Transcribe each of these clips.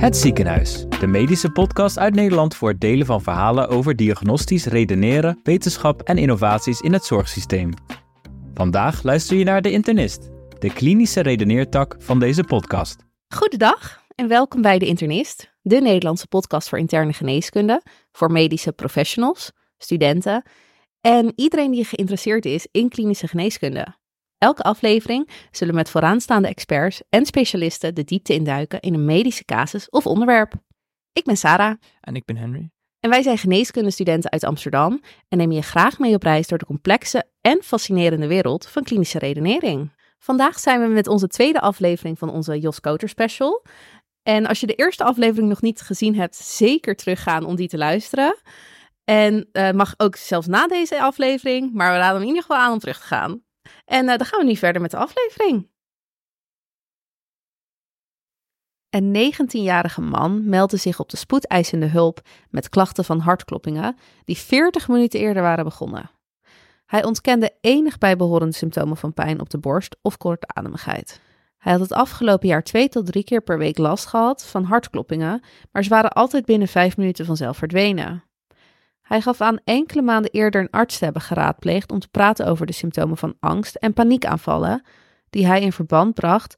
Het Ziekenhuis, de medische podcast uit Nederland voor het delen van verhalen over diagnostisch redeneren, wetenschap en innovaties in het zorgsysteem. Vandaag luister je naar De Internist, de klinische redeneertak van deze podcast. Goedendag en welkom bij De Internist, de Nederlandse podcast voor interne geneeskunde, voor medische professionals, studenten en iedereen die geïnteresseerd is in klinische geneeskunde. Elke aflevering zullen met vooraanstaande experts en specialisten de diepte induiken in een medische casus of onderwerp. Ik ben Sarah. En ik ben Henry. En wij zijn geneeskundestudenten uit Amsterdam en nemen je graag mee op reis door de complexe en fascinerende wereld van klinische redenering. Vandaag zijn we met onze tweede aflevering van onze Jos Coter special. En als je de eerste aflevering nog niet gezien hebt, zeker teruggaan om die te luisteren. En uh, mag ook zelfs na deze aflevering, maar we raden hem in ieder geval aan om terug te gaan. En uh, dan gaan we nu verder met de aflevering. Een 19-jarige man meldde zich op de spoedeisende hulp met klachten van hartkloppingen die 40 minuten eerder waren begonnen. Hij ontkende enig bijbehorende symptomen van pijn op de borst of kortademigheid. Hij had het afgelopen jaar twee tot drie keer per week last gehad van hartkloppingen, maar ze waren altijd binnen vijf minuten vanzelf verdwenen. Hij gaf aan enkele maanden eerder een arts te hebben geraadpleegd om te praten over de symptomen van angst en paniekaanvallen, die hij in verband bracht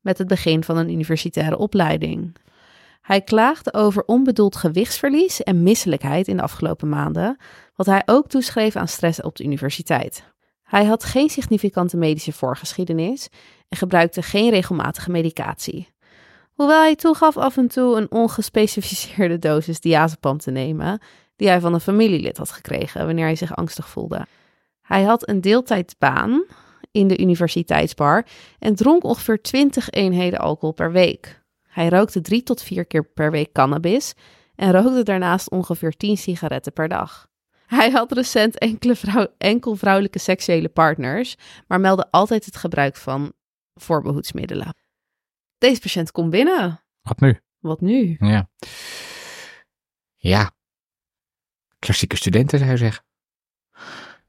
met het begin van een universitaire opleiding. Hij klaagde over onbedoeld gewichtsverlies en misselijkheid in de afgelopen maanden, wat hij ook toeschreef aan stress op de universiteit. Hij had geen significante medische voorgeschiedenis en gebruikte geen regelmatige medicatie. Hoewel hij toegaf af en toe een ongespecificeerde dosis diazepam te nemen, die hij van een familielid had gekregen wanneer hij zich angstig voelde. Hij had een deeltijdbaan in de universiteitsbar en dronk ongeveer 20 eenheden alcohol per week. Hij rookte drie tot vier keer per week cannabis en rookte daarnaast ongeveer 10 sigaretten per dag. Hij had recent enkele vrouw, enkel vrouwelijke seksuele partners, maar meldde altijd het gebruik van voorbehoedsmiddelen. Deze patiënt komt binnen. Wat nu? Wat nu? Ja. Ja. Klassieke studenten zou je zeggen.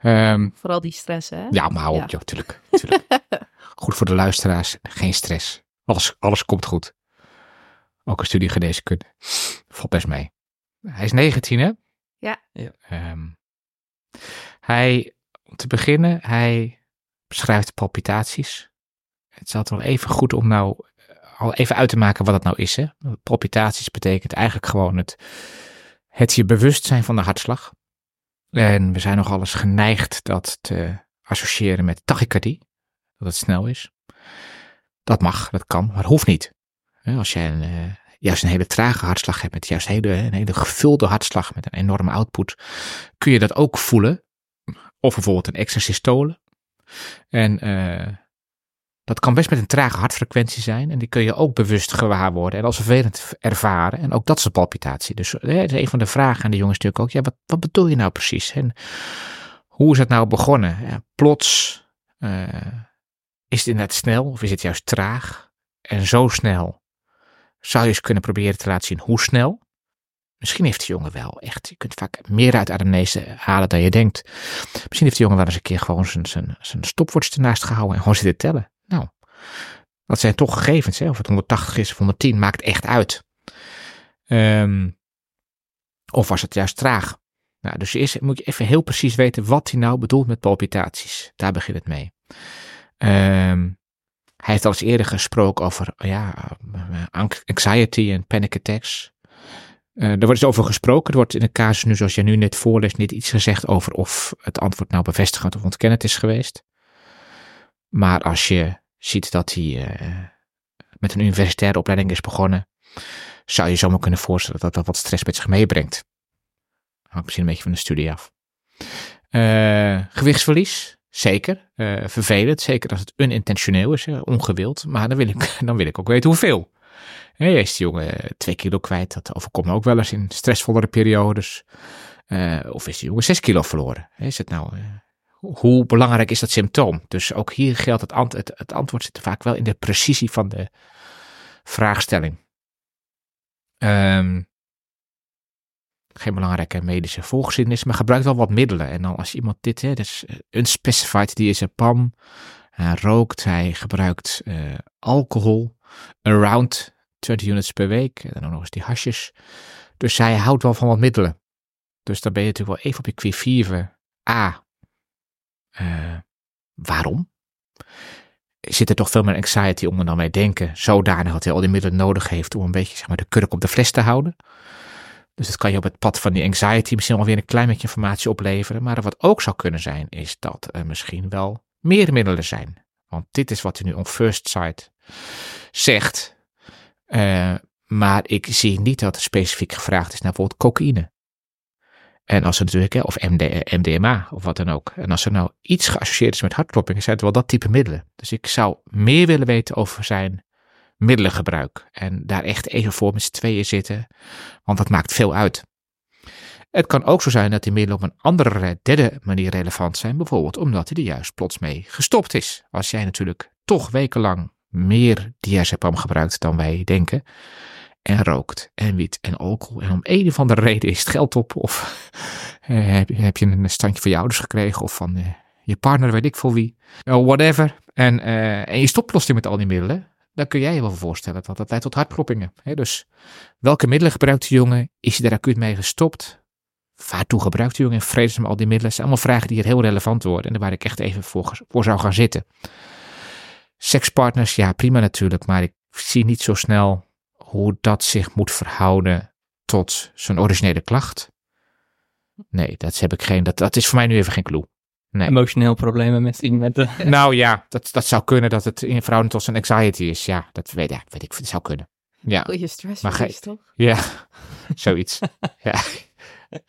Um, Vooral die stress, hè? Ja, maar hou op, ja. joh, tuurlijk. tuurlijk. goed voor de luisteraars, geen stress. Alles, alles komt goed. Ook een studie geneeskunde. Valt best mee. Hij is 19, hè? Ja. ja. Um, hij, om te beginnen, hij beschrijft palpitaties. Het is altijd wel even goed om nou al even uit te maken wat het nou is. Hè? Palpitaties betekent eigenlijk gewoon het, het je bewust zijn van de hartslag. En we zijn nogal eens geneigd dat te associëren met tachycardie, dat het snel is. Dat mag, dat kan, maar hoeft niet. Als jij een, uh, juist een hele trage hartslag hebt, met juist hele, een hele gevulde hartslag met een enorme output, kun je dat ook voelen. Of bijvoorbeeld een extra. En uh, dat kan best met een trage hartfrequentie zijn en die kun je ook bewust gewaar worden en als vervelend ervaren. En ook dat is een palpitatie. Dus dat is een van de vragen aan de jongens natuurlijk ook. Ja, wat, wat bedoel je nou precies? En hoe is het nou begonnen? Ja, plots uh, is het inderdaad snel of is het juist traag? En zo snel zou je eens kunnen proberen te laten zien hoe snel. Misschien heeft de jongen wel echt, je kunt vaak meer uit ademnese halen dan je denkt. Misschien heeft de jongen wel eens een keer gewoon zijn, zijn, zijn stopwatch ernaast gehouden en gewoon zitten tellen. Dat zijn toch gegevens. Hè? Of het 180 is of 110 maakt echt uit. Um, of was het juist traag? Nou, dus eerst moet je even heel precies weten wat hij nou bedoelt met palpitaties. Daar begint het mee. Um, hij heeft al eens eerder gesproken over ja, anxiety en panic attacks. Uh, er wordt eens over gesproken. Er wordt in de casus nu, zoals jij nu net voorleest, niet iets gezegd over of het antwoord nou bevestigend of ontkennend is geweest. Maar als je ziet dat hij uh, met een universitaire opleiding is begonnen, zou je zomaar kunnen voorstellen dat dat wat stress met zich meebrengt. Hangt misschien een beetje van de studie af. Uh, gewichtsverlies, zeker. Uh, vervelend, zeker als het unintentioneel is, ongewild. Maar dan wil, ik, dan wil ik ook weten hoeveel. Hey, is die jongen twee kilo kwijt? Dat overkomt ook wel eens in stressvollere periodes. of is die jongen zes kilo verloren? Is het nou hoe belangrijk is dat symptoom? Dus ook hier geldt het, het, antwoord zit vaak wel in de precisie van de vraagstelling. Um, geen belangrijke medische volgeschiedenis, maar gebruikt wel wat middelen. En dan als iemand dit, hè, dus unspecified, die is een PAM, hij rookt, hij gebruikt uh, alcohol, around 20 units per week. En dan ook nog eens die hasjes. Dus hij houdt wel van wat middelen. Dus dan ben je natuurlijk wel even op je quivive. A. Uh, waarom? Zit er toch veel meer anxiety onder dan wij denken. Zodanig dat hij al die middelen nodig heeft om een beetje zeg maar, de kurk op de fles te houden. Dus dat kan je op het pad van die anxiety misschien wel weer een klein beetje informatie opleveren. Maar wat ook zou kunnen zijn, is dat er misschien wel meer middelen zijn. Want dit is wat hij nu on first sight zegt. Uh, maar ik zie niet dat er specifiek gevraagd is naar bijvoorbeeld cocaïne. En als er natuurlijk, of MD, MDMA of wat dan ook. En als er nou iets geassocieerd is met hartkloppingen, zijn het wel dat type middelen. Dus ik zou meer willen weten over zijn middelengebruik. En daar echt even voor met z'n tweeën zitten, want dat maakt veel uit. Het kan ook zo zijn dat die middelen op een andere, derde manier relevant zijn. Bijvoorbeeld omdat hij er juist plots mee gestopt is. Als jij natuurlijk toch wekenlang meer diazepam gebruikt dan wij denken. En rookt en wit en alcohol. En om een of andere reden is het geld op. Of eh, heb, heb, je een standje van je ouders gekregen. Of van eh, je partner, weet ik voor wie. Whatever. En, uh, en je stopt plots met al die middelen. Dan kun jij je wel voorstellen dat dat leidt tot hartkloppingen. Hè? Dus welke middelen gebruikt de jongen? Is hij er acuut mee gestopt? Waartoe gebruikt de jongen in vredesnaam al die middelen? Dat zijn allemaal vragen die hier heel relevant worden. En waar ik echt even voor, voor zou gaan zitten. Sekspartners, ja prima natuurlijk. Maar ik zie niet zo snel hoe dat zich moet verhouden tot zijn originele klacht. Nee, dat heb ik geen. Dat, dat is voor mij nu even geen clue. Nee. Emotioneel problemen met iemand. De... Nou ja, dat, dat zou kunnen dat het in verhouding tot zijn anxiety is. Ja, dat weet, ja, weet ik. Dat zou kunnen. Ja. Goeie stress maar toch? Ja, zoiets. ja.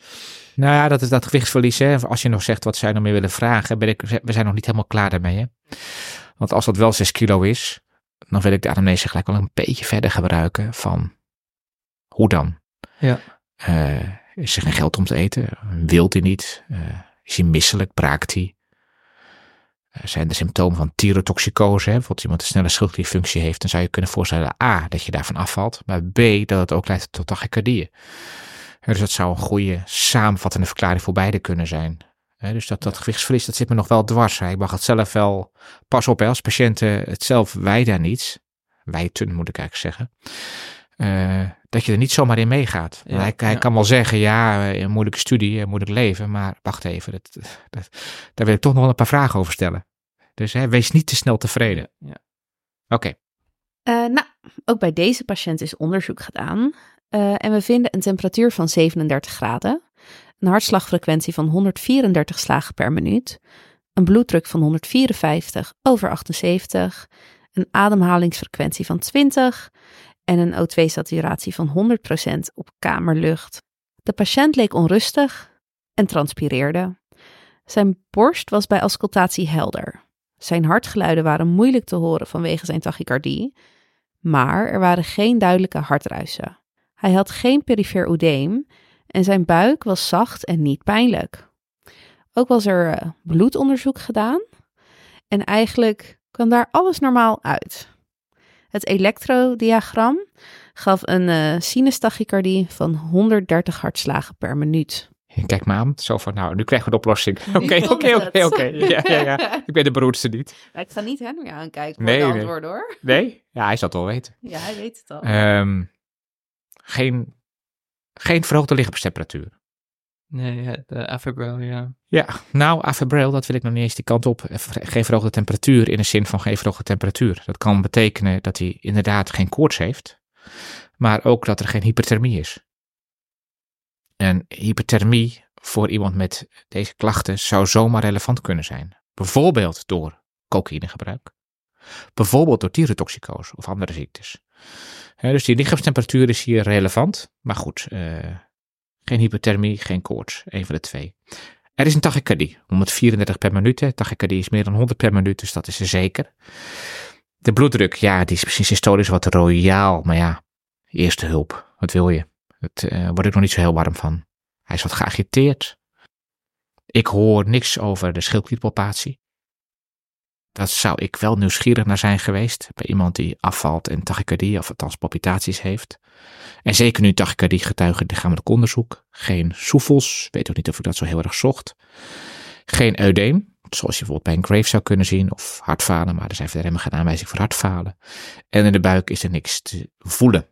Nou ja, dat is dat gewichtsverlies. Hè. Als je nog zegt wat zij nog meer willen vragen, ben ik, we zijn nog niet helemaal klaar daarmee. Hè. Want als dat wel 6 kilo is, dan wil ik de anamnese gelijk wel een beetje verder gebruiken van hoe dan? Ja. Uh, is er geen geld om te eten? Wilt hij niet? Uh, is hij misselijk? Braakt hij? Uh, zijn er symptomen van thyrotoxicose? Hè? Bijvoorbeeld iemand een snelle schildklierfunctie heeft, dan zou je kunnen voorstellen A, dat je daarvan afvalt, maar B, dat het ook leidt tot tachycardie. Dus dat zou een goede samenvattende verklaring voor beide kunnen zijn. Dus dat, dat gewichtsverlies, dat zit me nog wel dwars. Ik mag het zelf wel, pas op als patiënten het zelf wijden niet, wijten moet ik eigenlijk zeggen, uh, dat je er niet zomaar in meegaat. Ja, hij, hij ja. kan wel zeggen, ja, een moeilijke studie, een moeilijk leven, maar wacht even, dat, dat, daar wil ik toch nog wel een paar vragen over stellen. Dus hè, wees niet te snel tevreden. Ja. Oké. Okay. Uh, nou, ook bij deze patiënt is onderzoek gedaan. Uh, en we vinden een temperatuur van 37 graden, een hartslagfrequentie van 134 slagen per minuut, een bloeddruk van 154 over 78, een ademhalingsfrequentie van 20 en een O2-saturatie van 100% op kamerlucht. De patiënt leek onrustig en transpireerde. Zijn borst was bij auscultatie helder. Zijn hartgeluiden waren moeilijk te horen vanwege zijn tachycardie, maar er waren geen duidelijke hartruisen. Hij had geen perifeer oedeem en zijn buik was zacht en niet pijnlijk. Ook was er uh, bloedonderzoek gedaan en eigenlijk kwam daar alles normaal uit. Het elektrodiogram gaf een uh, sinustachycardie van 130 hartslagen per minuut. Kijk maar aan, zo van nou, nu krijgen we de oplossing. Oké, oké, oké, oké. Ja, ja, ja. Ik ben de beroerdste niet. Ik ga niet Henry aankijken voor nee, de antwoorden hoor. Nee? Ja, hij zal het wel weten. Ja, hij weet het al. Um, geen, geen verhoogde lichaamstemperatuur. Nee, de ja. Ja, nou, Afebril, dat wil ik nog niet eens die kant op. Geen verhoogde temperatuur in de zin van geen verhoogde temperatuur. Dat kan betekenen dat hij inderdaad geen koorts heeft, maar ook dat er geen hyperthermie is. En hyperthermie voor iemand met deze klachten zou zomaar relevant kunnen zijn. Bijvoorbeeld door cocaïnegebruik. Bijvoorbeeld door thyrotoxicose of andere ziektes. Dus die lichaamstemperatuur is hier relevant. Maar goed, uh, geen hypothermie, geen koorts. Een van de twee. Er is een tachycardie, 134 per minuut. Tachycardie is meer dan 100 per minuut, dus dat is er zeker. De bloeddruk, ja, die is misschien systolisch wat royaal. Maar ja, eerste hulp, wat wil je? Daar uh, word ik nog niet zo heel warm van. Hij is wat geagiteerd. Ik hoor niks over de schildklierpalpatie. Dat zou ik wel nieuwsgierig naar zijn geweest. Bij iemand die afvalt en tachycardie, of althans palpitaties heeft. En zeker nu tachycardie getuigen lichamelijk onderzoek. Geen soefels, weet ook niet of ik dat zo heel erg zocht. Geen eudeem, Zoals je bijvoorbeeld bij een grave zou kunnen zien of hartfalen, maar er zijn verder helemaal geen aanwijzing voor hartfalen. En in de buik is er niks te voelen.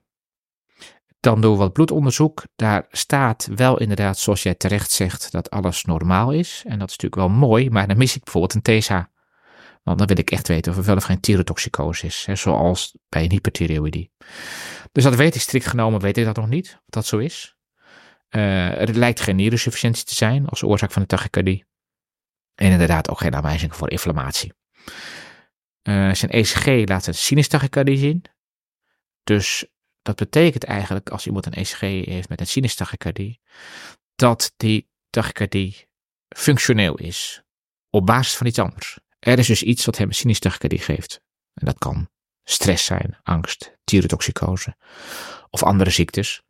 Dan doen we wat bloedonderzoek. Daar staat wel inderdaad, zoals jij terecht zegt, dat alles normaal is. En dat is natuurlijk wel mooi, maar dan mis ik bijvoorbeeld een TSH. Want dan wil ik echt weten of er wel of geen thyrotoxicose is, hè, zoals bij een hyperthyreoïdie. Dus dat weet ik strikt genomen, weet ik dat nog niet, of dat zo is. Uh, er lijkt geen nierensufficiëntie te zijn als oorzaak van de tachycardie. En inderdaad ook geen aanwijzing voor inflammatie. Uh, zijn ECG laat een sinustachycardie zien. Dus dat betekent eigenlijk, als iemand een ECG heeft met een sinustachycardie, dat die tachycardie functioneel is. Op basis van iets anders. Er is dus iets wat hem sinustachycardie geeft. En dat kan stress zijn, angst, thyrotoxicose of andere ziektes.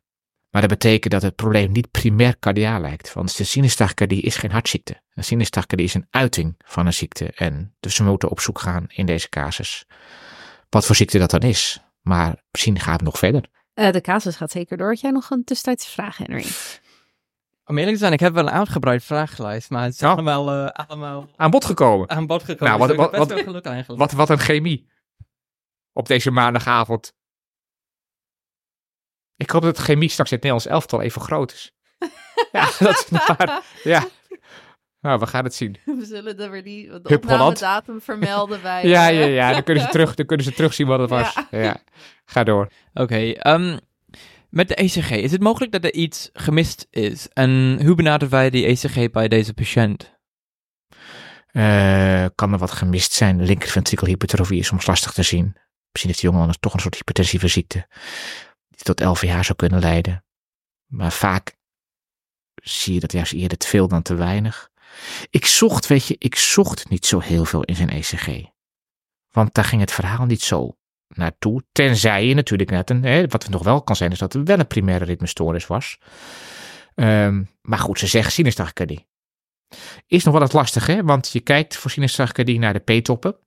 Maar dat betekent dat het probleem niet primair cardiaal lijkt. Want de sinustachycardie is geen hartziekte. Een sinustachycardie is een uiting van een ziekte. En dus we moeten op zoek gaan in deze casus wat voor ziekte dat dan is. Maar misschien gaat het nog verder. Uh, de casus gaat zeker door. Had jij nog een tussentijdse vraag, Henry? Om eerlijk te zijn, ik heb wel een uitgebreid vragenlijst, maar het is Ja. allemaal, eh, allemaal Aan bod gekomen. aan bod gekomen. Nou, wat- Dus wat- best wel geluk eigenlijk. Wat, wat een chemie. Op deze maandagavond. Ik hoop dat chemie straks in het Nederlands elftal even groot is. ja, dat is waar. Ja. Nou, we gaan het zien. We zullen weer die de opnamedatum vermelden bij... Ja, eh, ja, ja. Dan kunnen ze, terug, dan kunnen ze terugzien wat het was. Ja. Ja. Ga door. Oké, ehm, met de ECG, is het mogelijk dat er iets gemist is? En hoe benaderen wij die ECG bij deze patiënt? Eh, kan er wat gemist zijn? Linkerventrikelhypertrofie is soms lastig te zien. Misschien heeft die jongen anders toch een soort hypertensieve ziekte. Die tot LVH zou kunnen leiden. Maar vaak zie je dat juist eerder te veel dan te weinig. Ik zocht, weet je, ik zocht niet zo heel veel in zijn ECG. Want daar ging het verhaal niet zo naartoe. Tenzij je natuurlijk net een, hè, wat nog wel kan zijn, is dat er wel een primaire ritmestoornis was. Ehm, maar goed, ze zeggen sinustachycardie. Is nog wel eens lastig, hè? Want je kijkt voor sinustachycardie naar de P-toppen.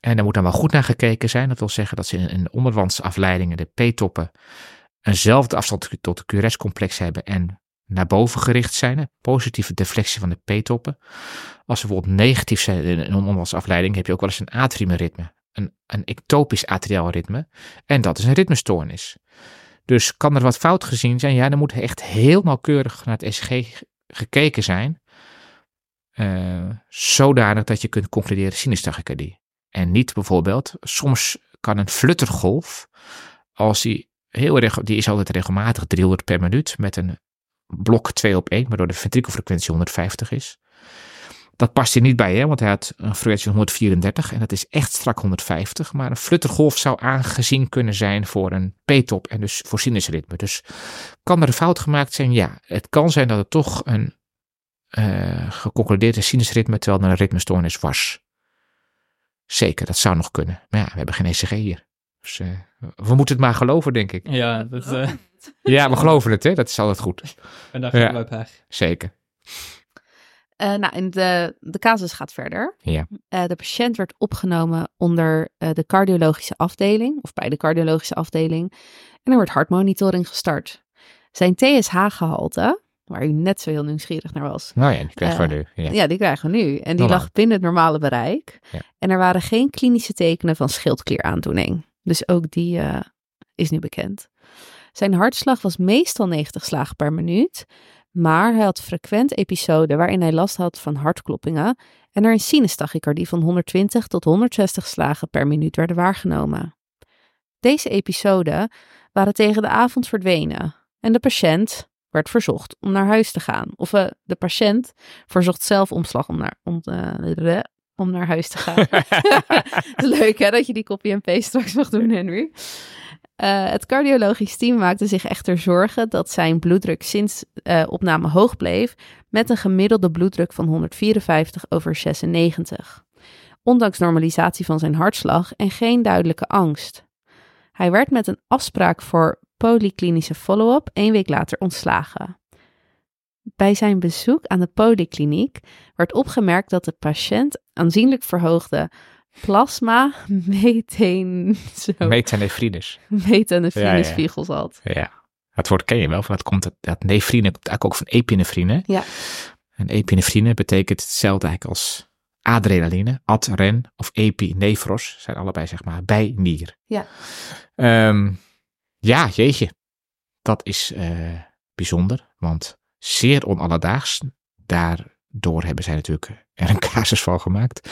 En daar moet dan wel goed naar gekeken zijn. Dat wil zeggen dat ze in, in onderwandsafleidingen de P-toppen eenzelfde afstand tot de QRS-complex hebben en naar boven gericht zijn. Positieve deflectie van de P-toppen. Als ze bijvoorbeeld negatief zijn in een onderwandsafleiding, heb je ook wel eens een atriumritme. Een, een ectopisch atriaal ritme. En dat is een ritmestoornis. Dus kan er wat fout gezien zijn? Ja, dan moet echt heel nauwkeurig naar het ECG gekeken zijn. eh, zodanig dat je kunt concluderen sinustachycardie. En niet bijvoorbeeld, soms kan een fluttergolf, als die heel die is altijd regelmatig 300 per minuut met een blok 2 op 1, waardoor de ventrikelfrequentie 150 is. Dat past hier niet bij, hè, want hij had een frequentie van 134 en dat is echt strak 150. Maar een fluttergolf zou aangezien kunnen zijn voor een p-top en dus voor sinusritme. Dus kan er een fout gemaakt zijn? Ja, het kan zijn dat het toch een eh geconcludeerde sinusritme terwijl er een ritmestoornis was. Zeker, dat zou nog kunnen. Maar ja, we hebben geen ECG hier. Dus eh, we moeten het maar geloven, denk ik. Ja, dat eh Ja, we geloven het, hè? Dat is altijd goed. een dag Ja. bij pech. Zeker. Eh, nou, en de, de casus gaat verder. Ja. Eh, de patiënt werd opgenomen onder eh, de cardiologische afdeling, of bij de cardiologische afdeling. En er werd hartmonitoring gestart. Zijn TSH-gehalte, waar u net zo heel nieuwsgierig naar was, Nou ja, die krijgen we nu. Ja. ja. die krijgen we nu. En die Normaal. lag binnen het normale bereik. Ja. En er waren geen klinische tekenen van schildklieraandoening. Dus ook die is nu bekend. Zijn hartslag was meestal 90 slagen per minuut. Maar hij had frequent episoden waarin hij last had van hartkloppingen. En er een sinustachycardie van 120 tot 160 slagen per minuut werden waargenomen. Deze episoden waren tegen de avond verdwenen. En de patiënt werd verzocht om naar huis te gaan. Of eh, de patiënt verzocht zelf omslag om naar, om, eh, om naar huis te gaan. Leuk hè, dat je die copy en paste straks mag doen, Henry. Eh, het cardiologisch team maakte zich echter zorgen dat zijn bloeddruk sinds eh, opname hoog bleef, met een gemiddelde bloeddruk van 154 over 96. Ondanks normalisatie van zijn hartslag en geen duidelijke angst. Hij werd met een afspraak voor polyklinische follow-up één week later ontslagen. Bij zijn bezoek aan de polykliniek werd opgemerkt dat de patiënt aanzienlijk verhoogde plasma methane, zo, Methanefridus. methanefrinespiegels had. Ja. Het woord ken je wel, want dat komt uit, dat nefrine komt eigenlijk ook van epinefrine. Ja. En epinefrine betekent hetzelfde eigenlijk als adrenaline, adren of epinefros, zijn allebei zeg maar bijnier. Ja. Ehm, ja, jeetje. Dat is eh, bijzonder, want zeer onalledaags. Daardoor hebben zij natuurlijk er een casus van gemaakt.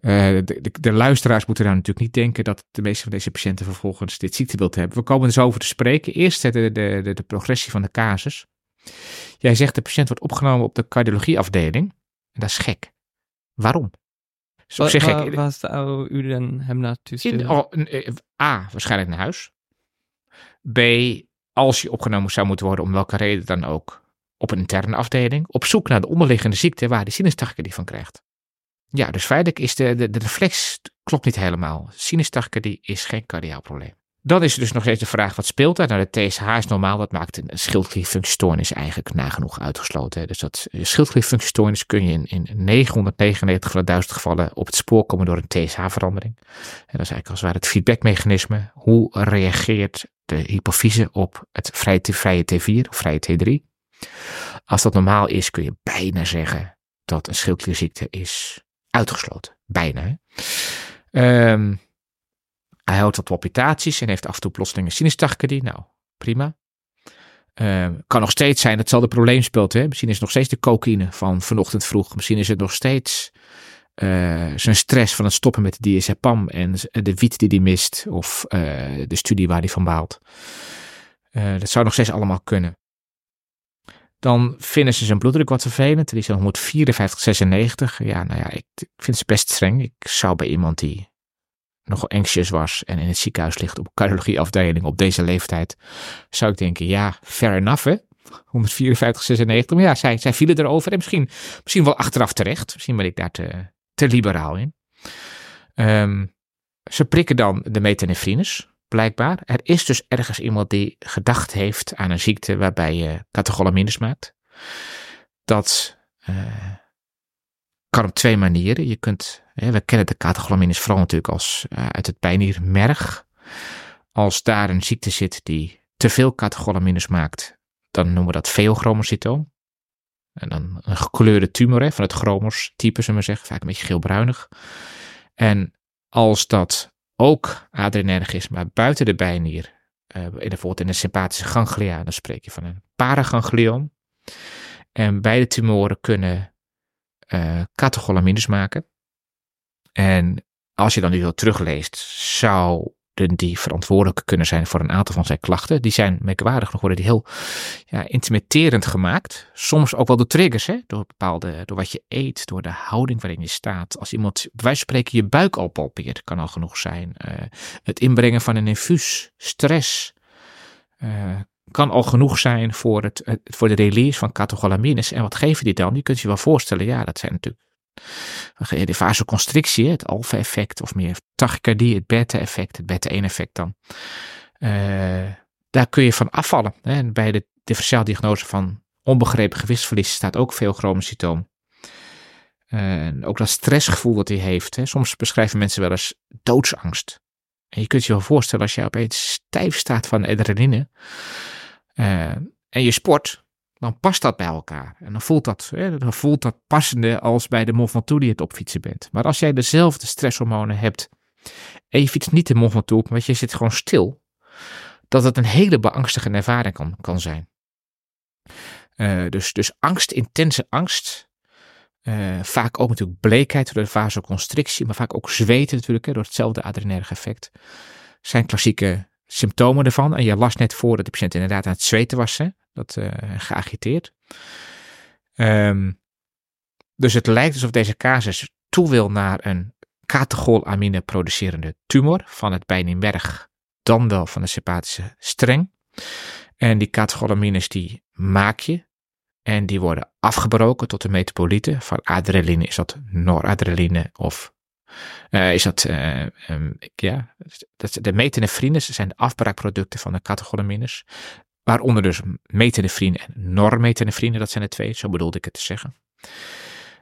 Eh, de, de, de luisteraars moeten daar natuurlijk niet denken dat de meeste van deze patiënten vervolgens dit ziektebeeld hebben. We komen er zo over te spreken. Eerst de, de, de, de progressie van de casus. Jij zegt de patiënt wordt opgenomen op de cardiologieafdeling. En dat is gek. Waarom? Dus op zich. Waar zou u dan hem naartoe sturen? oh, eh, A, waarschijnlijk naar huis. B, als je opgenomen zou moeten worden, om welke reden dan ook, op een interne afdeling. Op zoek naar de onderliggende ziekte waar die sinustachydie van krijgt. Ja, dus feitelijk is de, de, de reflex klopt niet helemaal. Sinustachydie is geen cardiaal probleem. Dan is er dus nog steeds de vraag, wat speelt daar? Nou, de TSH is normaal, dat maakt een schildklierfunctiestoornis eigenlijk nagenoeg uitgesloten. hè. Dus dat eh, schildklierfunctiestoornis kun je in, in 999 van de 1000 gevallen op het spoor komen door een TSH-verandering. En dat is eigenlijk als het ware het feedbackmechanisme. Hoe reageert de hypofyse op het vrije T4 of vrije T3? Als dat normaal is, kun je bijna zeggen dat een schildklierziekte is uitgesloten. Bijna. Ehm, hij houdt wat palpitaties en heeft af en toe plotseling een sinustachydie. Nou, prima. Ehm, kan nog steeds zijn dat hetzelfde probleem speelt. Hè? Misschien is het nog steeds de cocaïne van vanochtend vroeg. Misschien is het nog steeds eh, zijn stress van het stoppen met de diazepam en de wiet die hij mist. Of eh, de studie waar hij van baalt. Eh, dat zou nog steeds allemaal kunnen. Dan vinden ze zijn bloeddruk wat vervelend. Die is dan 154, 96. Ja, nou ja, ik, vind het best streng. Ik zou bij iemand die nogal anxious was en in het ziekenhuis ligt op cardiologieafdeling op deze leeftijd, zou ik denken, ja, fair enough hè. 154, 96. Maar ja, zij, zij vielen erover en misschien, misschien wel achteraf terecht. Misschien ben ik daar te, te liberaal in. Ehm, ze prikken dan de metanefrines, blijkbaar. Er is dus ergens iemand die gedacht heeft aan een ziekte waarbij je catecholamines maakt. Dat eh, kan op twee manieren. Je kunt, we kennen de catecholamines vooral natuurlijk als eh, uit het bijniermerg. Als daar een ziekte zit die te veel catecholamines maakt, dan noemen we dat veochromocytoom. En dan een gekleurde tumor hè, van het chromos-type, zullen we zeggen, vaak een beetje geelbruinig. En als dat ook adrenerg is, maar buiten de bijnier, eh, in bijvoorbeeld in de sympathische ganglia, dan spreek je van een paraganglioom. En beide tumoren kunnen eh catecholamines maken. En als je dan nu zo terugleest, zouden die verantwoordelijk kunnen zijn voor een aantal van zijn klachten. Die zijn merkwaardig nog worden die heel ja, intimiderend gemaakt. Soms ook wel door triggers, hè? Door, bepaalde, door wat je eet, door de houding waarin je staat. Als iemand bij wijze van spreken je buik al palpeert, kan al genoeg zijn. Eh, het inbrengen van een infuus, stress, eh, kan al genoeg zijn voor, het, voor de release van catecholamines. En wat geven die dan? Je kunt je wel voorstellen, ja, dat zijn natuurlijk de vasoconstrictie, het alfa-effect, of meer tachycardie, het beta-effect, het beta-1-effect dan. Eh, daar kun je van afvallen. Hè. En bij de differentiaaldiagnose van onbegrepen gewichtsverlies staat ook veel chromocytoom. En ook dat stressgevoel dat hij heeft. Hè. Soms beschrijven mensen wel eens doodsangst. En je kunt je wel voorstellen als je opeens stijf staat van adrenaline eh, en je sport, dan past dat bij elkaar. En dan voelt dat, dan voelt dat passende als bij de Mont Ventoux die je het opfietsen bent. Maar als jij dezelfde stresshormonen hebt en je fietst niet de Mont Ventoux, maar je zit gewoon stil, dat het een hele beangstigende ervaring kan, kan zijn. Eh, dus, dus angst, intense angst. eh, vaak ook natuurlijk bleekheid door de vasoconstrictie, maar vaak ook zweten natuurlijk, hè, door hetzelfde adrenerge effect. Zijn klassieke symptomen ervan. En je las net voor dat de patiënt inderdaad aan het zweten was, hè? Dat eh, geagiteerd. Ehm, dus het lijkt alsof deze casus toe wil naar een catecholamine producerende tumor van het bijniemerg, dan wel van de sympathische streng. En die catecholamines die maak je en die worden afgebroken tot de metabolieten. Van adrenaline is dat noradrenaline of eh, is dat, eh, ehm, ja, dat, de metanefrines zijn de afbraakproducten van de catecholamines. Waaronder dus metanefrine en normetanefrine, dat zijn de twee, zo bedoelde ik het te zeggen.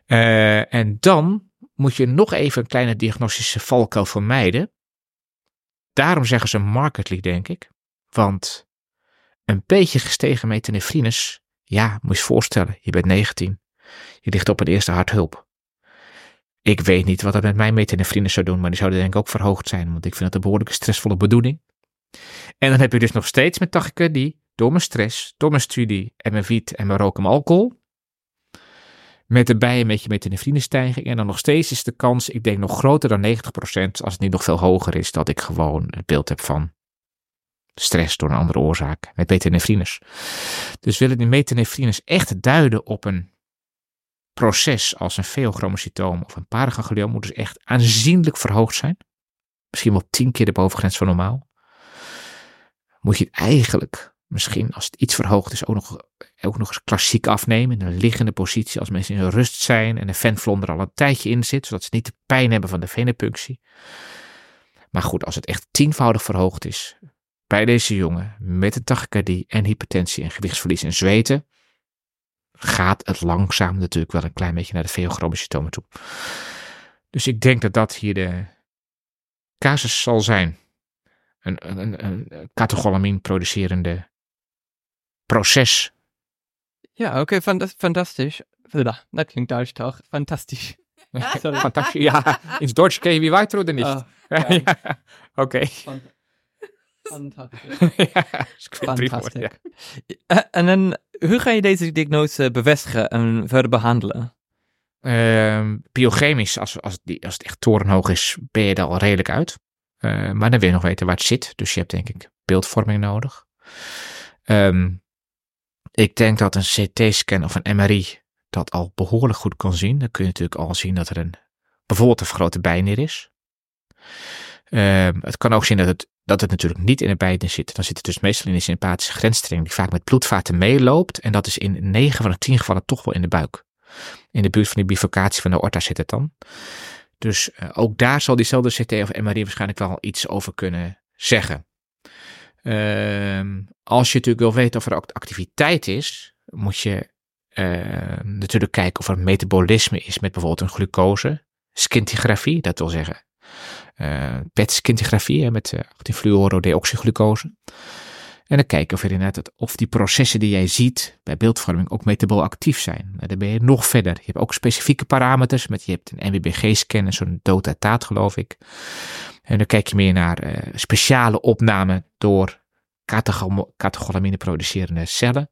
Eh, en dan moet je nog even een kleine diagnostische valkuil vermijden. Daarom zeggen ze markedly, denk ik. Want een beetje gestegen metanefrines, ja, moet je je voorstellen, je bent 19. Je ligt op een eerste harthulp. Ik weet niet wat dat met mijn metanefrine zou doen, maar die zouden denk ik ook verhoogd zijn, want ik vind het een behoorlijke stressvolle bedoeling. En dan heb je dus nog steeds met tachycardie, door mijn stress, door mijn studie en mijn wiet en mijn rook en alcohol, met erbij een beetje metanefrinestijging. En dan nog steeds is de kans, ik denk nog groter dan 90%, als het niet nog veel hoger is, dat ik gewoon het beeld heb van stress door een andere oorzaak met metanefrines. Dus willen die metanefrines echt duiden op een proces als een feochromocytoom of een paraganglioom, moet dus echt aanzienlijk verhoogd zijn. Misschien wel tien keer de bovengrens van normaal. Moet je het eigenlijk, misschien als het iets verhoogd is, ook nog, ook nog eens klassiek afnemen. In een liggende positie, als mensen in rust zijn en de venvlonder al een tijdje in zit, zodat ze niet de pijn hebben van de venepunctie. Maar goed, als het echt tienvoudig verhoogd is, bij deze jongen met een tachycardie en hypertensie en gewichtsverlies en zweten, gaat het langzaam natuurlijk wel een klein beetje naar de veochromocytomen toe. Dus ik denk dat dat hier de casus zal zijn. Een, een, een catecholamine producerende proces. Ja, oké, fantastisch. Dat klinkt Duits toch? Fantastisch. Fantastisch. Ja, ins Deutsch ken je wie weiter oder nicht? Oh, ja. Oké. Fantastisch. ja, Fantastisch. ja. Eh, En dan, hoe ga je deze diagnose bevestigen en verder behandelen? Ehm, biochemisch, als, als, die, als het echt torenhoog is, ben je er al redelijk uit. Eh, maar dan wil je nog weten waar het zit. Dus je hebt denk ik beeldvorming nodig. Ehm, ik denk dat een CT-scan of een MRI dat al behoorlijk goed kan zien. Dan kun je natuurlijk al zien dat er een, bijvoorbeeld een vergrote bijnier is. Ehm, het kan ook zien dat het, dat het natuurlijk niet in de bijnier zit. Dan zit het dus meestal in de sympathische grensstring die vaak met bloedvaten meeloopt. En dat is in 9 van de 10 gevallen toch wel in de buik. In de buurt van die bifurcatie van de aorta zit het dan. Dus eh, ook daar zal diezelfde CT of MRI waarschijnlijk wel iets over kunnen zeggen. Ehm, als je natuurlijk wil weten of er activiteit is, moet je eh, natuurlijk kijken of er metabolisme is met bijvoorbeeld een glucose. Scintigrafie, dat wil zeggen eh PET-scintigrafie met uh, 18-fluorodeoxyglucose. En dan kijken of, er inderdaad, of die processen die jij ziet bij beeldvorming ook metabol actief zijn. Nou, dan ben je nog verder. Je hebt ook specifieke parameters, met je hebt een NBBG-scan en zo'n dotataat geloof ik. En dan kijk je meer naar eh, speciale opname door catecholamine producerende cellen.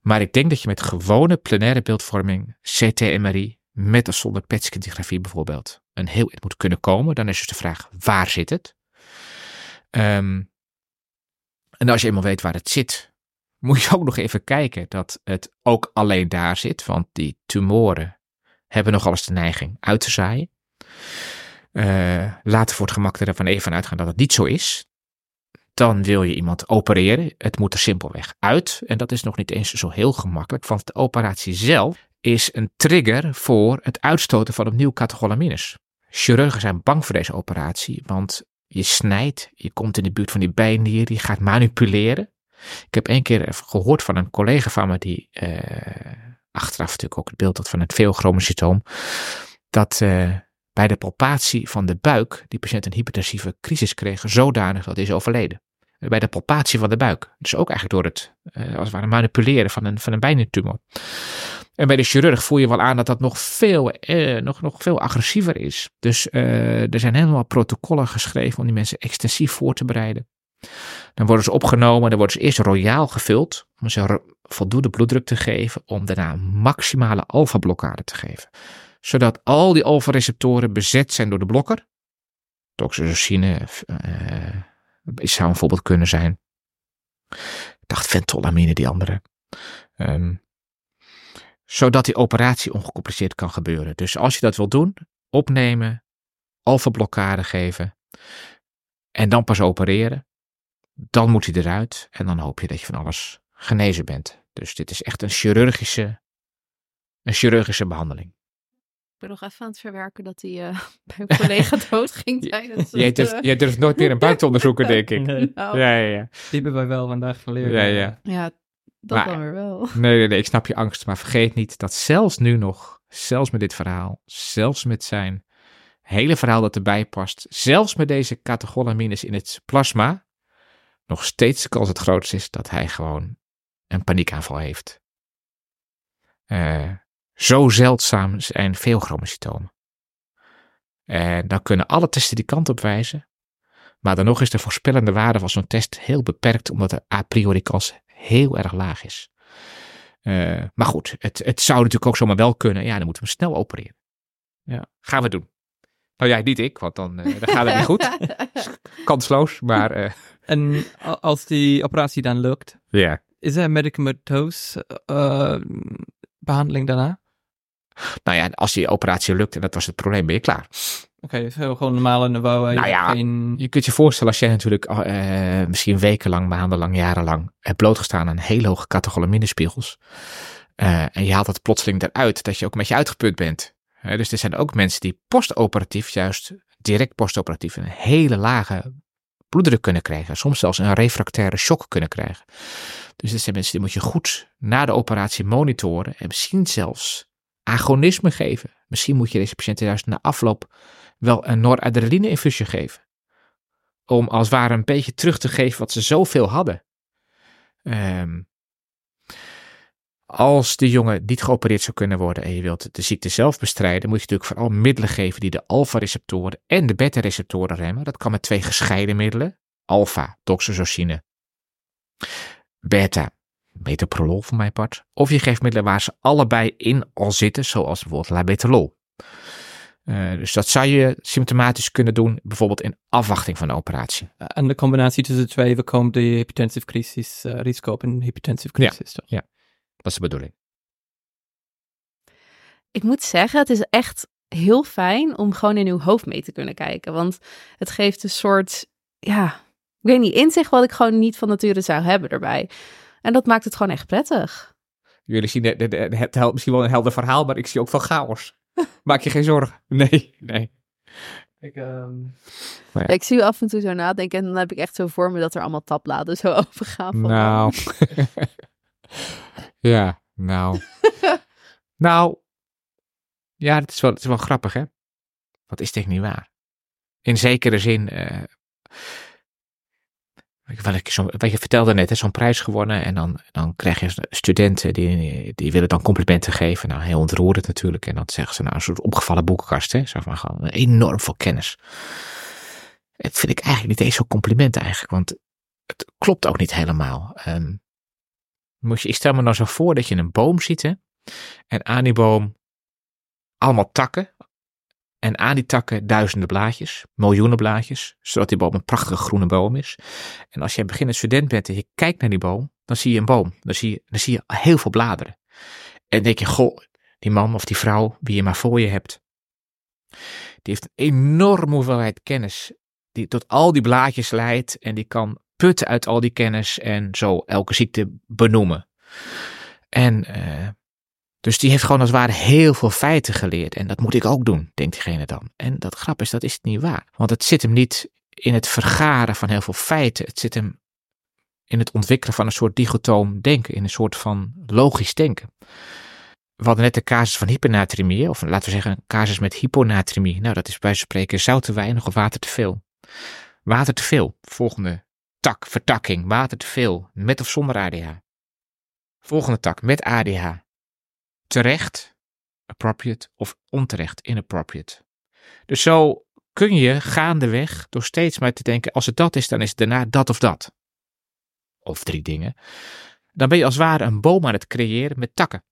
Maar ik denk dat je met gewone plenaire beeldvorming, CT-MRI, met of zonder PET-scintigrafie bijvoorbeeld, een heel eind moet kunnen komen. Dan is dus de vraag, waar zit het? Ehm, en als je eenmaal weet waar het zit, moet je ook nog even kijken dat het ook alleen daar zit. Want die tumoren hebben nogal eens de neiging uit te zaaien. Uh, laten voor het gemak ervan even uitgaan dat het niet zo is. Dan wil je iemand opereren. Het moet er simpelweg uit. En dat is nog niet eens zo heel gemakkelijk, want de operatie zelf is een trigger voor het uitstoten van opnieuw catecholamines. Chirurgen zijn bang voor deze operatie, want je snijdt, je komt in de buurt van die bijnier, je gaat manipuleren. Ik heb één keer gehoord van een collega van me die uh, achteraf natuurlijk ook het beeld had van het veelchromocytoom, dat uh, bij de palpatie van de buik die patiënt een hypertensieve crisis kreeg, zodanig dat hij is overleden. Bij de palpatie van de buik. Dus ook eigenlijk door het, uh, als het ware, manipuleren van een, van een bijniertumor. En bij de chirurg voel je wel aan dat dat nog veel, eh, nog, nog veel agressiever is. Dus uh, er zijn helemaal protocollen geschreven om die mensen extensief voor te bereiden. Dan worden ze opgenomen, dan worden ze eerst royaal gevuld om ze voldoende bloeddruk te geven, om daarna maximale alfa-blokkade te geven. Zodat al die alfa-receptoren bezet zijn door de blokker. Toxosine uh, zou een voorbeeld kunnen zijn. Ik dacht ventolamine, die andere. Um, zodat die operatie ongecompliceerd kan gebeuren. Dus als je dat wil doen, opnemen, alfa-blokkade geven en dan pas opereren, dan moet hij eruit en dan hoop je dat je van alles genezen bent. Dus dit is echt een chirurgische, een chirurgische behandeling. Ik ben nog even aan het verwerken dat hij uh, bij een collega dood ging tijdens jij, durft, jij durft nooit meer een buik te onderzoeken, denk ik. Nee. Nou, Ja, ja, ja. Die hebben wij wel vandaag geleerd. ja, ja. ja, dat Maar- dan weer wel. Nee, nee, nee, ik snap je angst. Maar vergeet niet dat zelfs nu nog, zelfs met dit verhaal, zelfs met zijn hele verhaal dat erbij past, zelfs met deze catecholamines in het plasma, nog steeds de kans het grootst is dat hij gewoon een paniekaanval heeft. Eh, zo zeldzaam zijn veel chromocytomen. En dan kunnen alle testen die kant op wijzen. Maar dan nog is de voorspellende waarde van zo'n test heel beperkt, omdat de a priori kans heel erg laag is. Uh, maar goed, het, het zou natuurlijk ook zomaar wel kunnen. Ja, dan moeten we hem snel opereren. Ja, gaan we doen. Nou ja, niet ik, want dan, uh, dan gaat het niet goed. Kansloos, maar... Uh... En als die operatie dan lukt, is er medicamentoos behandeling daarna? Nou ja, als die operatie lukt en dat was het probleem, ben je klaar. Oké, okay, dus gewoon normale niveau. Nou ja, geen... je kunt je voorstellen als jij natuurlijk uh, misschien wekenlang, maandenlang, jarenlang hebt blootgestaan aan hele hoge catecholaminespiegels. Uh, en je haalt het plotseling eruit dat je ook een beetje uitgeput bent. Uh, dus er zijn ook mensen die postoperatief, juist direct postoperatief, een hele lage bloeddruk kunnen krijgen. Soms zelfs een refractaire shock kunnen krijgen. Dus dit zijn mensen die moet je goed na de operatie monitoren en misschien zelfs agonisme geven. Misschien moet je deze patiënten juist na afloop wel een noradrenaline-infusie geven. Om als het ware een beetje terug te geven wat ze zoveel hadden. Um, als de jongen niet geopereerd zou kunnen worden en je wilt de ziekte zelf bestrijden, moet je natuurlijk vooral middelen geven die de alfa-receptoren en de beta-receptoren remmen. Dat kan met twee gescheiden middelen. Alpha, doxazocine. Beta, metoprolol voor mijn part. Of je geeft middelen waar ze allebei in al zitten, zoals bijvoorbeeld labetalol. Uh, dus dat zou je symptomatisch kunnen doen, bijvoorbeeld in afwachting van de operatie. En de combinatie tussen de twee voorkomt de hypertensive crisis, uh, risico op een hypertensive crisis. Ja, ja, dat is de bedoeling. Ik moet zeggen, het is echt heel fijn om gewoon in uw hoofd mee te kunnen kijken. Want het geeft een soort, ja, ik weet niet, inzicht wat ik gewoon niet van nature zou hebben erbij. En dat maakt het gewoon echt prettig. Jullie zien het, het, misschien wel een helder verhaal, maar ik zie ook veel chaos. Maak je geen zorgen. Nee, nee. Ik, um... ja. ik zie u af en toe zo nadenken en dan heb ik echt zo voor me dat er allemaal tabbladen zo overgaan. Van nou. ja, nou. nou. Ja, het is, wel, het is wel grappig, hè? Wat is dit niet waar? In zekere zin. Uh, wat je vertelde net, zo'n prijs gewonnen. En dan, dan krijg je studenten die, die willen dan complimenten geven. Nou, heel ontroerend natuurlijk. En dan zeggen ze nou een soort opgevallen boekenkast. Hè? Zo van gewoon enorm veel kennis. Dat vind ik eigenlijk niet eens zo'n compliment eigenlijk. Want het klopt ook niet helemaal. Um, moet je, ik stel me nou zo voor dat je een boom ziet. En aan die boom allemaal takken. En aan die takken duizenden blaadjes, miljoenen blaadjes, zodat die boom een prachtige groene boom is. En als je beginnend student bent en je kijkt naar die boom, dan zie je een boom. Dan zie je, dan zie je heel veel bladeren. En denk je, goh, die man of die vrouw, wie je maar voor je hebt, die heeft een enorme hoeveelheid kennis, die tot al die blaadjes leidt en die kan putten uit al die kennis en zo elke ziekte benoemen. En uh, dus die heeft gewoon als het ware heel veel feiten geleerd. En dat moet ik ook doen, denkt diegene dan. En dat grap is, dat is niet waar. Want het zit hem niet in het vergaren van heel veel feiten. Het zit hem in het ontwikkelen van een soort digotoom denken. In een soort van logisch denken. We hadden net de casus van hypernatremie, of laten we zeggen een casus met hyponatremie. Nou, dat is bij spreken zout te weinig of water te veel. Water te veel. Volgende tak, vertakking, water te veel, met of zonder ADH. Volgende tak, met ADH terecht, appropriate, of onterecht, inappropriate. Dus zo kun je gaandeweg, door steeds maar te denken, als het dat is, dan is het daarna dat of dat. Of drie dingen. Dan ben je als het ware een boom aan het creëren met takken.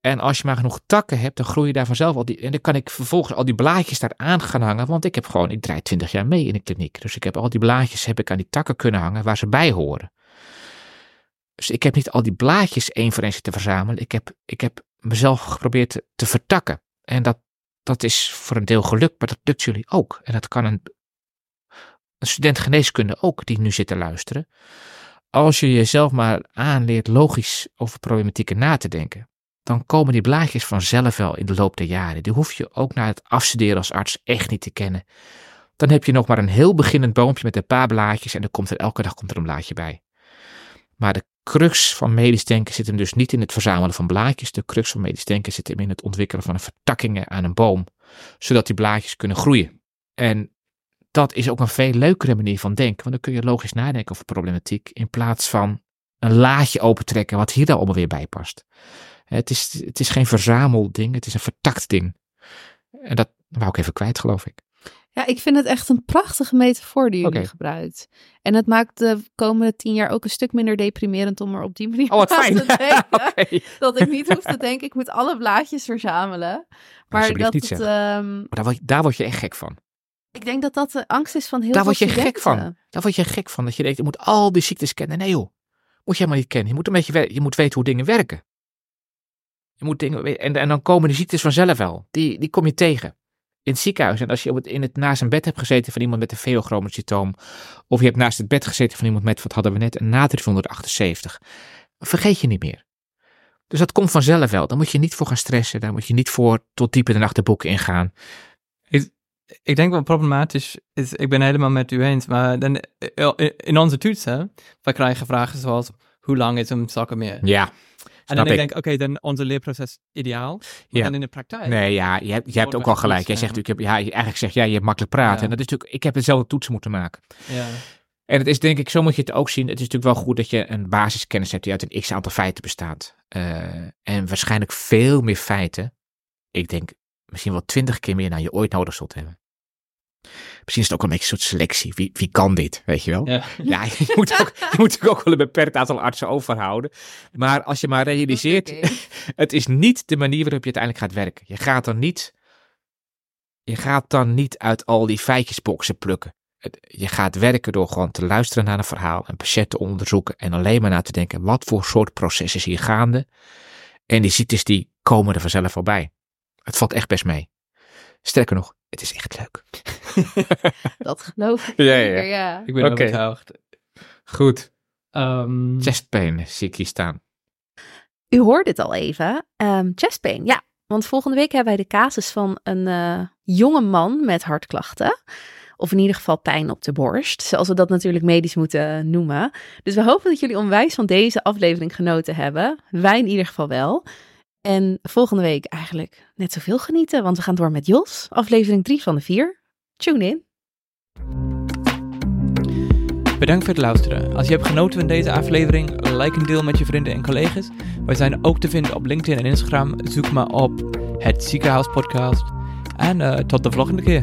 En als je maar genoeg takken hebt, dan groei je daar vanzelf al die. En dan kan ik vervolgens al die blaadjes daar aan gaan hangen. Want ik heb gewoon, ik draai twintig jaar mee in de kliniek. Dus ik heb al die blaadjes heb ik aan die takken kunnen hangen waar ze bij horen. Dus ik heb niet al die blaadjes één voor één te verzamelen. Ik heb, ik heb mezelf geprobeerd te, vertakken. En dat, dat is voor een deel gelukt, maar dat lukt jullie ook. En dat kan een, een student geneeskunde ook, die nu zit te luisteren. Als je jezelf maar aanleert logisch over problematieken na te denken, dan komen die blaadjes vanzelf wel in de loop der jaren. Die hoef je ook na het afstuderen als arts echt niet te kennen. Dan heb je nog maar een heel beginnend boompje met een paar blaadjes en er komt er elke dag komt er een blaadje bij. Maar de crux van medisch denken zit hem dus niet in het verzamelen van blaadjes. De crux van medisch denken zit hem in het ontwikkelen van vertakkingen aan een boom, zodat die blaadjes kunnen groeien. En dat is ook een veel leukere manier van denken, want dan kun je logisch nadenken over problematiek in plaats van een laadje opentrekken wat hier dan allemaal weer bij past. Het is, het is geen verzamelding, het is een vertakt ding. En dat, wou ik even kwijt, geloof ik. Ja, ik vind het echt een prachtige metafoor die jullie gebruikt. En het maakt de komende tien jaar ook een stuk minder deprimerend om er op die manier Oh, wat fijn. te denken. Dat ik niet hoef te denken, ik moet alle blaadjes verzamelen. Maar Alsjeblieft dat niet het, zeggen. ehm, Maar daar word, je, daar word je echt gek van. ik denk dat dat de angst is van heel Daar veel word je gek van. Daar word je gek van. Dat je denkt, je moet al die ziektes kennen. Nee joh, moet je helemaal niet kennen. Je moet, een beetje, je moet weten hoe dingen werken. Je moet dingen, en, en dan komen de ziektes vanzelf wel. Die, die kom je tegen. In het ziekenhuis. En als je op het, in het, naast een bed hebt gezeten van iemand met een veochromocytoom. Of je hebt naast het bed gezeten van iemand met, wat hadden we net, een natrium 178. Vergeet je niet meer. Dus dat komt vanzelf wel. Daar moet je niet voor gaan stressen. Daar moet je niet voor tot diep in de nacht de boeken ingaan. Ik denk wel problematisch is, ik ben helemaal met u eens, maar dan, eh, in onze toetsen, wij krijgen vragen zoals, hoe lang is een zakken meer? Ja, en dan snap denk ik, oké, dan onze leerproces ideaal, maar Ja. dan in de praktijk. Nee, ja, je hebt, je hebt ook al gelijk. Jij zegt natuurlijk, ja, eigenlijk zeg jij, je hebt makkelijk praten. Ja. En dat is natuurlijk, ik heb dezelfde toetsen moeten maken. Ja. En het is denk ik, zo moet je het ook zien. Het is natuurlijk wel goed dat je een basiskennis hebt die uit een x aantal feiten bestaat. Eh, en waarschijnlijk veel meer feiten. Ik denk misschien wel twintig keer meer dan je ooit nodig zult hebben. Misschien is het ook wel een beetje een soort selectie. Wie, wie kan dit, weet je wel? Ja. Ja, je moet, ook, je moet natuurlijk ook wel een beperkt aantal artsen overhouden. Maar als je maar realiseert, het is niet de manier waarop je uiteindelijk gaat werken. Je gaat dan niet, je gaat dan niet uit al die feitjesboxen plukken. Je gaat werken door gewoon te luisteren naar een verhaal, een patiënt te onderzoeken en alleen maar na te denken, wat voor soort proces is hier gaande? En die ziektes die komen er vanzelf wel bij. Het valt echt best mee. Sterker nog, het is echt leuk. Dat geloof ik. Ja, zeker, ja. Ik ben Oké. overtuigd. Goed. Ehm, Chest pain zie ik hier staan. U hoort het al even. Ehm chest pain, ja. Want volgende week hebben wij de casus van een eh, jonge man met hartklachten. Of in ieder geval pijn op de borst, zoals we dat natuurlijk medisch moeten noemen. Dus we hopen dat jullie onwijs van deze aflevering genoten hebben. Wij in ieder geval wel. En volgende week eigenlijk net zoveel genieten, want we gaan door met Jos, aflevering 3 van de 4. Tune in. Bedankt voor het luisteren. Als je hebt genoten van deze aflevering, like en deel met je vrienden en collega's. Wij zijn ook te vinden op LinkedIn en Instagram. Zoek maar op het Ziekenhuis Podcast. En eh, tot de volgende keer.